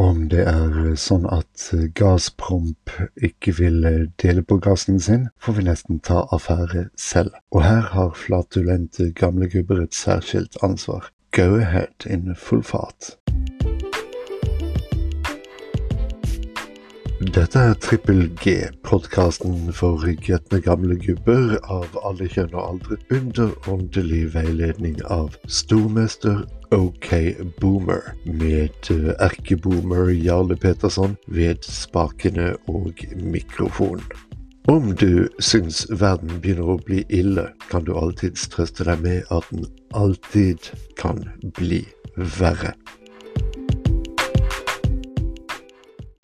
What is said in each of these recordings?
Om det er sånn at Gazpromp ikke vil dele på gassen sin, får vi nesten ta affære selv. Og her har flatulente gamle gubber et særskilt ansvar. Go ahead in full fart. Dette er Trippel G, podkasten for gretne gamle gubber av alle kjønn og aldre, under åndelig veiledning av stormester OK Boomer, med erkeboomer Jarle Peterson ved spakene og mikrofonen. Om du syns verden begynner å bli ille, kan du alltids trøste deg med at den alltid kan bli verre.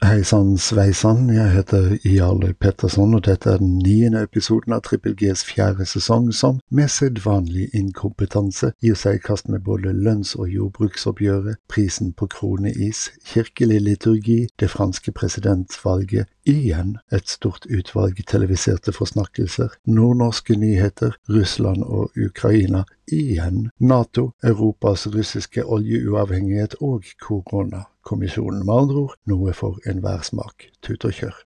Hei sann sveisann, jeg heter Jarle Petterson, og dette er den niende episoden av Trippel Gs fjerde sesong, som med sedvanlig inkompetanse gir seg i kast med både lønns- og jordbruksoppgjøret, prisen på kroneis, kirkelig liturgi, det franske presidentvalget, igjen et stort utvalg televiserte forsnakkelser, nordnorske nyheter, Russland og Ukraina, igjen Nato, Europas russiske oljeuavhengighet og korona kommisjonen. Med andre ord noe for enhver smak. Tut og kjør.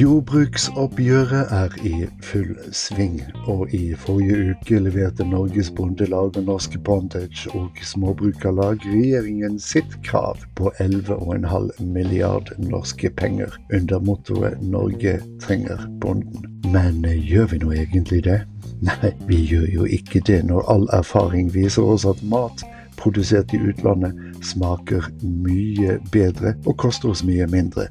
Jordbruksoppgjøret er i full sving, og i forrige uke leverte Norges Bondelag og Norske Bondage og Småbrukarlag regjeringen sitt krav på 11,5 milliard norske penger under mottoet 'Norge trenger bonden'. Men gjør vi nå egentlig det? Nei, vi gjør jo ikke det når all erfaring viser oss at mat produsert i utlandet smaker mye bedre og koster oss mye mindre.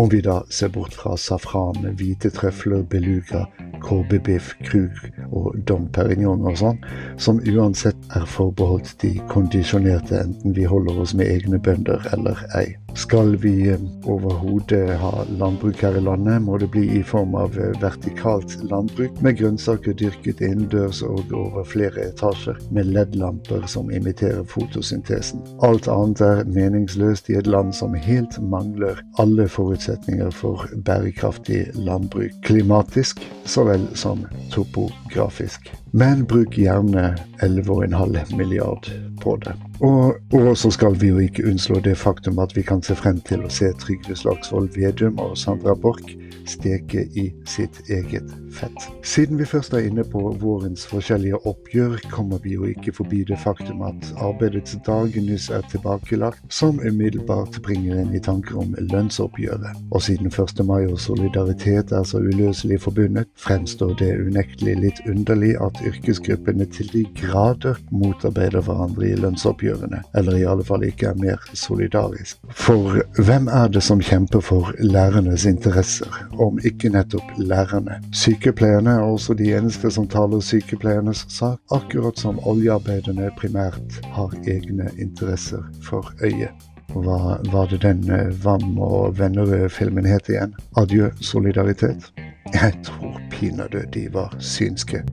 Om vi da ser bort fra safran, hvite trøfler, beluga, KB-biff, krug og dom perignon og sånn, som uansett er forbeholdt de kondisjonerte, enten vi holder oss med egne bønder eller ei. Skal vi eh, overhodet ha landbruk her i landet, må det bli i form av eh, vertikalt landbruk, med grønnsaker dyrket innendørs og over flere etasjer, med LED-lamper som imiterer fotosyntesen. Alt annet er meningsløst i et land som helt mangler alle forutsetninger for bærekraftig landbruk, klimatisk så vel som topografisk. Men bruk gjerne 11,5 milliard på det. Og, og, så skal vi jo ikke unnslå det faktum at vi kan se frem til å se Trygve Slagsvold Vedum og Sandra Borch steke i sitt eget fett. Siden vi først er inne på vårens forskjellige oppgjør, kommer vi jo ikke forbi det faktum at arbeidets dag nyss er tilbakelagt, som umiddelbart bringer en i tanker om lønnsoppgjøret. Og siden 1. mai og solidaritet er så uløselig forbundet, fremstår det unektelig litt underlig at yrkesgruppene til de grader motarbeider hverandre i lønnsoppgjøret oppgjørene, eller i alle fall ikke er mer solidarisk. For hvem er det som kjemper for lærernes interesser, om ikke nettopp lærerne? Sykepleierne er også de eneste som taler sykepleiernes sak, akkurat som oljearbeiderne primært har egne interesser for øyet. Hva var det den Vam og Vennerød-filmen het igjen? Adjø solidaritet? Jeg tror pinadø de var synske.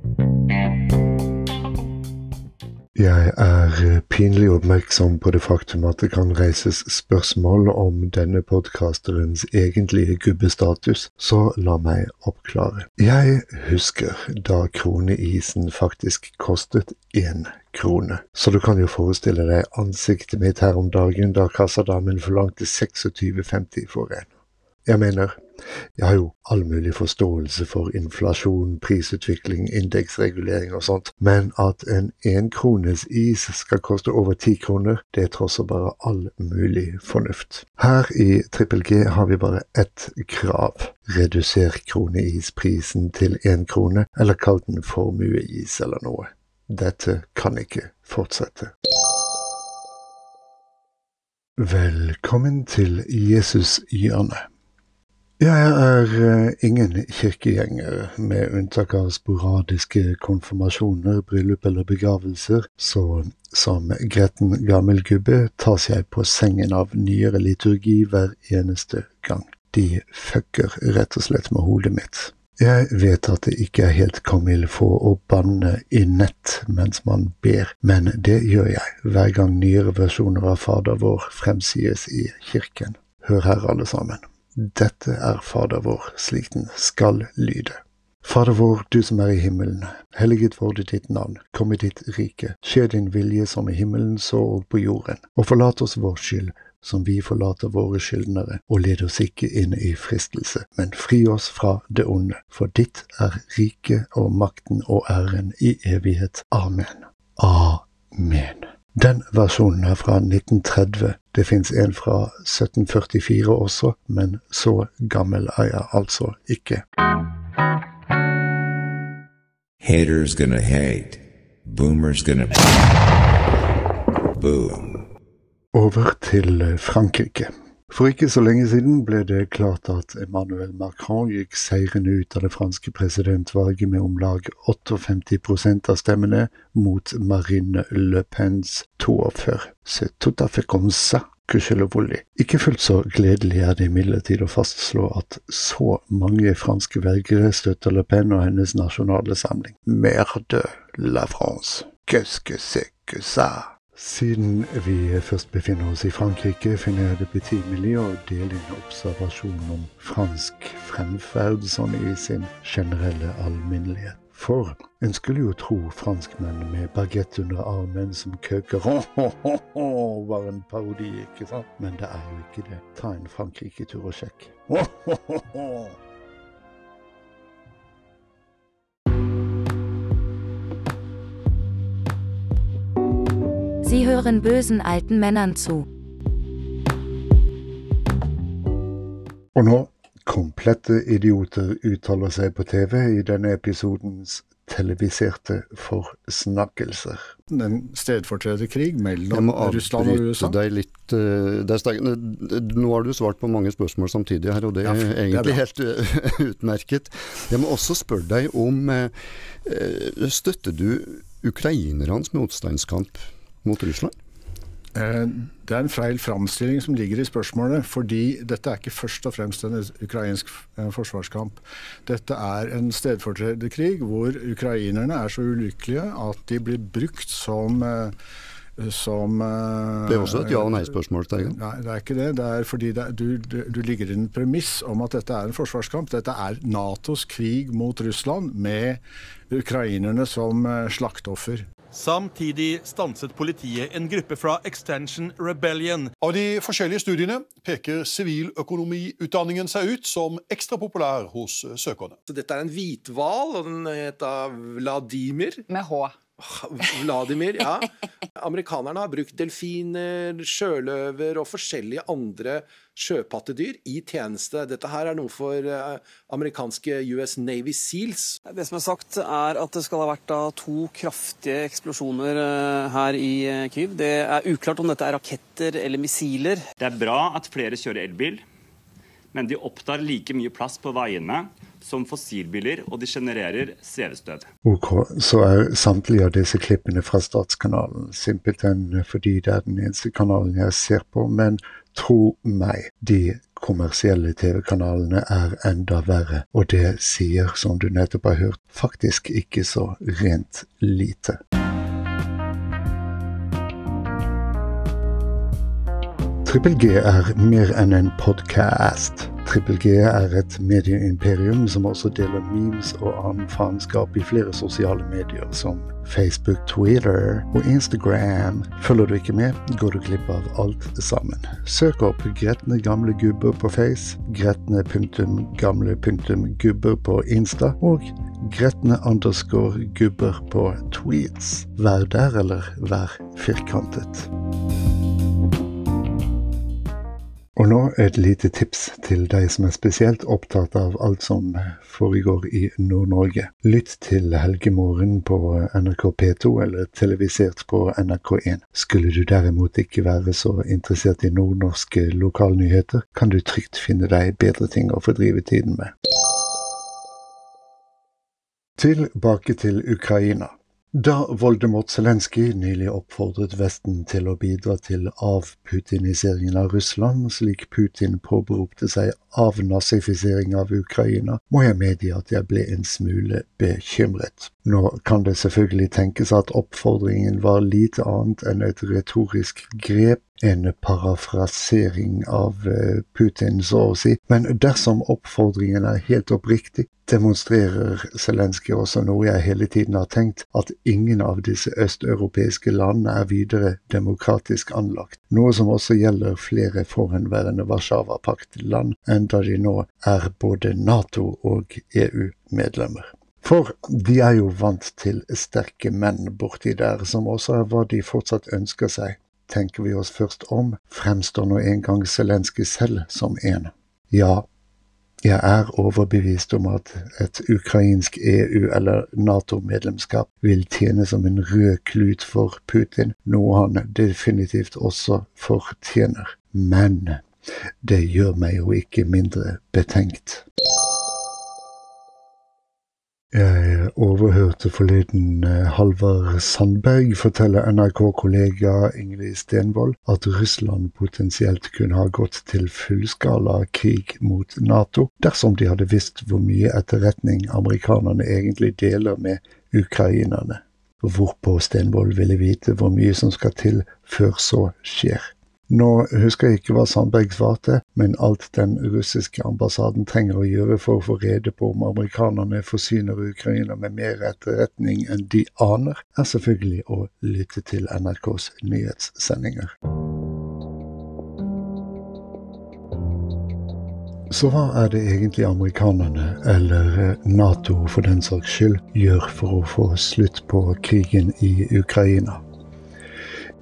Jeg er eh, pinlig oppmerksom på det faktum at det kan reises spørsmål om denne podkasterens egentlige gubbestatus, så la meg oppklare. Jeg husker da kroneisen faktisk kostet én krone, så du kan jo forestille deg ansiktet mitt her om dagen da kassadamen forlangte 26,50 for en. Jeg mener, jeg har jo all mulig forståelse for inflasjon, prisutvikling, indeksregulering og sånt, men at en enkrones is skal koste over ti kroner, det trosser bare all mulig fornuft. Her i Trippel G har vi bare ett krav. Reduser kroneisprisen til én krone, eller kall den formueis eller noe. Dette kan ikke fortsette. Velkommen til Jesus-hjørnet. Jeg er eh, ingen kirkegjenger, med unntak av sporadiske konfirmasjoner, bryllup eller begravelser, så som gretten gammel gubbe tas jeg på sengen av nyere liturgi hver eneste gang. De fucker rett og slett med hodet mitt. Jeg vet at det ikke er helt kamillfå å banne i nett mens man ber, men det gjør jeg hver gang nyere versjoner av Fader vår fremsies i kirken. Hør her, alle sammen. Dette er Fader vår, slik den skal lyde. Fader vår, du som er i himmelen. Helliget vorde ditt navn. Kom i ditt rike. Skje din vilje som i himmelen, så og på jorden. Og forlat oss vår skyld som vi forlater våre skyldnere, og led oss ikke inn i fristelse, men fri oss fra det onde, for ditt er riket og makten og æren i evighet. Amen. Amen. Den versjonen er fra 1930. Det fins en fra 1744 også, men så gammel er jeg altså ikke. Haters gonna hate. Boomers gonna boom. Over til Frankrike. For ikke så lenge siden ble det klart at Emmanuel Macron gikk seirende ut av det franske presidentvalget med om lag 58% av stemmene mot Marine Le Pens 42. C'est tout à fait comme ça. Ikke fullt så gledelig er det imidlertid å fastslå at så mange franske velgere støtter Le Pen og hennes nasjonale samling. Merde la France. Qu'est-ce que c'est que ça? Siden vi først befinner oss i Frankrike, finner jeg det betimelig å dele en observasjon om fransk fremferd sånn i sin generelle alminnelighet. For en skulle jo tro franskmenn med bagett under armen som køker var en parodi, ikke sant? Men det er jo ikke det. Ta en Frankrike-tur og sjekk. Sie hören bösen alten Männern zu. Og nå komplette idioter uttaler seg på TV i denne episodens televiserte forsnakkelser. En stedfortrederkrig mellom Russland og USA? Deg litt, uh, nå har du svart på mange spørsmål samtidig her, og det er ja, egentlig det er helt uh, utmerket. Jeg må også spørre deg om uh, Støtter du ukrainernes motstandskamp mot Russland? Eh, det er en feil framstilling som ligger i spørsmålet. Fordi dette er ikke først og fremst en ukrainsk eh, forsvarskamp. Dette er en stedfortrederkrig hvor ukrainerne er så ulykkelige at de blir brukt som eh, som Det er også et ja- og nei-spørsmål? Nei, det er ikke det. Det er fordi det er, du, du, ligger i en premiss om at dette er en forsvarskamp. Dette er Natos krig mot Russland med ukrainerne som slaktoffer. Samtidig stanset politiet en gruppe fra Extension Rebellion. Av de forskjellige studiene peker siviløkonomiutdanningen seg ut som ekstra populær hos søkerne. Så dette er en hvithval, og den heter Vladimir. Med H. Vladimir, ja. Amerikanerne har brukt delfiner, sjøløver og forskjellige andre sjøpattedyr i tjeneste. Dette her er noe for eh, amerikanske US Navy Seals. Det som er sagt, er at det skal ha vært to kraftige eksplosjoner eh, her i eh, Kyiv. Det er uklart om dette er raketter eller missiler. Det er bra at flere kjører elbil, men de opptar like mye plass på veiene som fossilbiler, og de genererer svevestøv. Ok, så er samtlige av disse klippene fra Statskanalen simpelthen fordi det er den eneste kanalen jeg ser på, men tro meg, de kommersielle TV-kanalene er enda verre, og det sier, som du nettopp har hørt, faktisk ikke så rent lite. Trippel G er mer enn en podkast. Trippel G er et medieimperium som også deler memes og annen faenskap i flere sosiale medier, som Facebook, Twitter og Instagram. Følger du ikke med, går du glipp av alt sammen. Søk opp Gretne gamle gubber på Face, gretne.gamle.gubber på Insta og gretne underscore gubber på tweets. Vær der eller vær firkantet. Og nå et lite tips til deg som er spesielt opptatt av alt som foregår i Nord-Norge. Lytt til Helgemorgen på NRK P2 eller televisert på NRK1. Skulle du derimot ikke være så interessert i nordnorske lokalnyheter, kan du trygt finne deg bedre ting å fordrive tiden med. Tilbake til Ukraina. Da Voldemort Zelenskyj nylig oppfordret Vesten til å bidra til avputiniseringen av Russland, slik Putin påberopte seg avnazifisering av Ukraina, må jeg medgi at jeg ble en smule bekymret. Nå kan det selvfølgelig tenkes at oppfordringen var lite annet enn et retorisk grep En parafrasering av eh, Putin, så å si. Men dersom oppfordringen er helt oppriktig, demonstrerer Zelenskyj også noe jeg hele tiden har tenkt, at ingen av disse østeuropeiske landene er videre demokratisk anlagt, noe som også gjelder flere forhenværende Warszawa-pakt-land, enda de nå er både Nato- og EU-medlemmer. For de er jo vant til sterke menn borti der, som også er hva de fortsatt ønsker seg. Tenker vi oss først om, fremstår nå engang Zelenskyj selv som en. Ja, jeg er overbevist om at et ukrainsk EU- eller Nato-medlemskap vil tjene som en rød klut for Putin, noe han definitivt også fortjener. Men det gjør meg jo ikke mindre betenkt. Jeg overhørte forleden eh, Halvard Sandberg fortelle NRK-kollega Ingrid Stenvold at Russland potensielt kunne ha gått til fullskala krig mot Nato dersom de hadde visst hvor mye etterretning amerikanerne egentlig deler med ukrainerne. Hvorpå Stenvold ville vite hvor mye som skal til før så skjer. Nå husker jeg ikke hva Sandberg svarte, men alt den russiske ambassaden trenger å gjøre for å få rede på om amerikanerne forsyner Ukraina med mer etterretning enn de aner, er selvfølgelig å lytte til NRKs nyhetssendinger. Så hva er det egentlig amerikanerne, eller Nato for den saks skyld, gjør for å få slutt på krigen i Ukraina?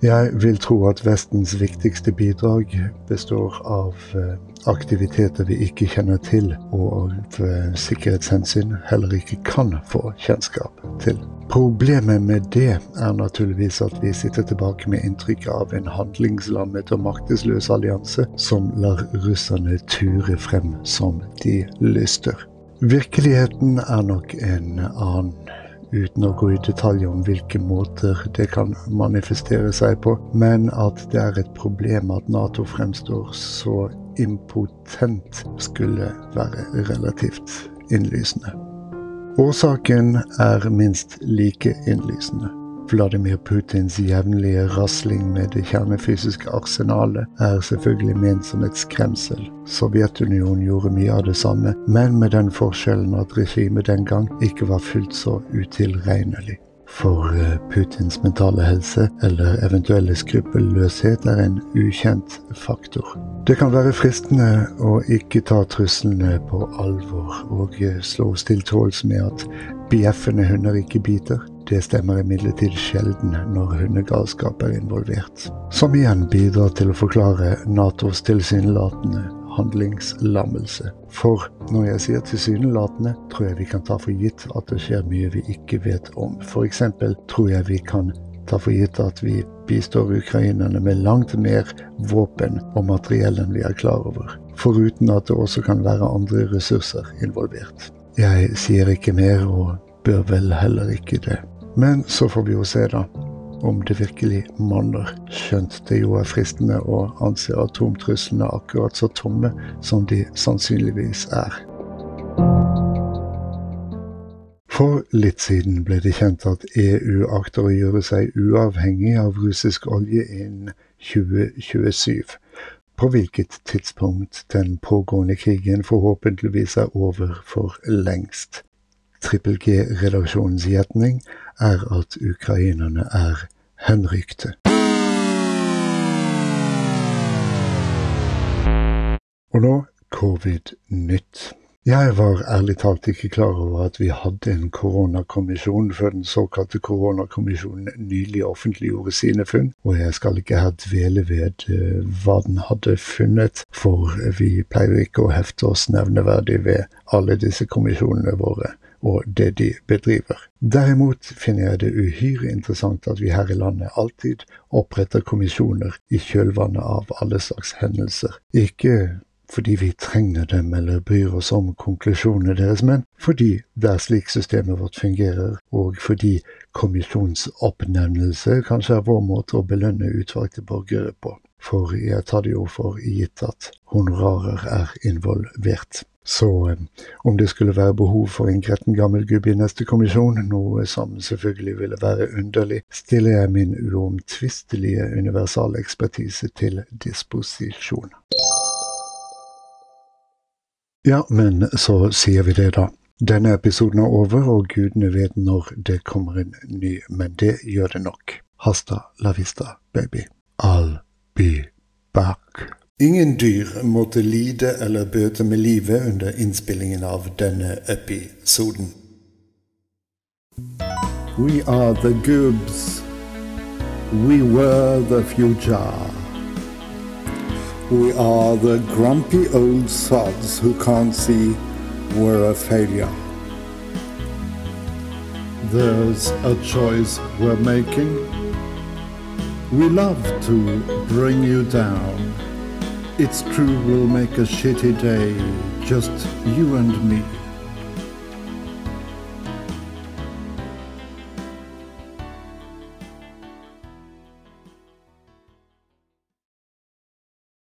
Jeg vil tro at Vestens viktigste bidrag består av eh, aktiviteter vi ikke kjenner til, og av eh, sikkerhetshensyn heller ikke kan få kjennskap til. Problemet med det er naturligvis at vi sitter tilbake med inntrykk av en handlingslammet og maktesløs allianse som lar russerne ture frem som de lyster. Virkeligheten er nok en annen uten å gå i detalj om hvilke måter det kan manifestere seg på, men at det er et problem at Nato fremstår så impotent, skulle være relativt innlysende. Årsaken er minst like innlysende. Vladimir Putins jevnlige rasling med det kjernefysiske arsenalet er selvfølgelig ment som et skremsel. Sovjetunionen gjorde mye av det samme, men med den forskjellen at regimet den gang ikke var fullt så utilregnelig. For eh, Putins mentale helse eller eventuelle skruppelløshet er en ukjent faktor. Det kan være fristende å ikke ta truslene på alvor og eh, slå oss til tåls med at bjeffende hunder ikke biter. Det stemmer imidlertid sjelden når hundegalskap er involvert. Som igjen bidrar til å forklare Natos tilsynelatende handlingslammelse. For når jeg sier tilsynelatende, tror jeg vi kan ta for gitt at det skjer mye vi ikke vet om. F.eks. tror jeg vi kan ta for gitt at vi bistår ukrainerne med langt mer våpen og materiell enn vi er klar over. Foruten at det også kan være andre ressurser involvert. Jeg sier ikke mer, og bør vel heller ikke det. Men så får vi jo se, da, om det virkelig monner. Skjønt det jo er fristende å anse atomtruslene akkurat så tomme som de sannsynligvis er. For litt siden ble det kjent at EU akter å gjøre seg uavhengig av russisk olje innen 2027. På hvilket tidspunkt den pågående krigen forhåpentligvis er over for lengst. Trippel G-redaksjonens gjetning er at ukrainerne er henrykte. Og nå covid-nytt. Jeg var ærlig talt ikke klar over at vi hadde en koronakommisjon før den såkalte koronakommisjonen nylig offentliggjorde sine funn, og jeg skal ikke her dvele ved uh, hva den hadde funnet, for vi pleier ikke å hefte oss nevneverdig ved alle disse kommisjonene våre og det de bedriver. Derimot finner jeg det uhyre interessant at vi her i landet alltid oppretter kommisjoner i kjølvannet av alle slags hendelser. Ikke fordi vi trenger dem eller bryr oss om konklusjonene deres, men fordi det er slik systemet vårt fungerer, og fordi kommisjonsoppnevnelse kanskje er vår måte å belønne utvalgte borgere på. For jeg tar det jo for gitt at honorarer er involvert. Så eh, om det skulle være behov for en gretten gammel gubbe i neste kommisjon, noe som selvfølgelig ville være underlig, stiller jeg min uomtvistelige universalekspertise til disposisjon. Ja, men så sier vi det, da. Denne episoden er over, og gudene vet når det kommer en ny, men det gjør det nok. Hasta la vista, baby. I'll be back. Ingen dyr måtte lide eller bøte med livet under innspillingen av denne episoden. We are the goobs. We were the future. We are the grumpy old sods who can't see we're a failure. There's a choice we're making. We love to bring you down. It's true we'll make a shitty day, just you and me.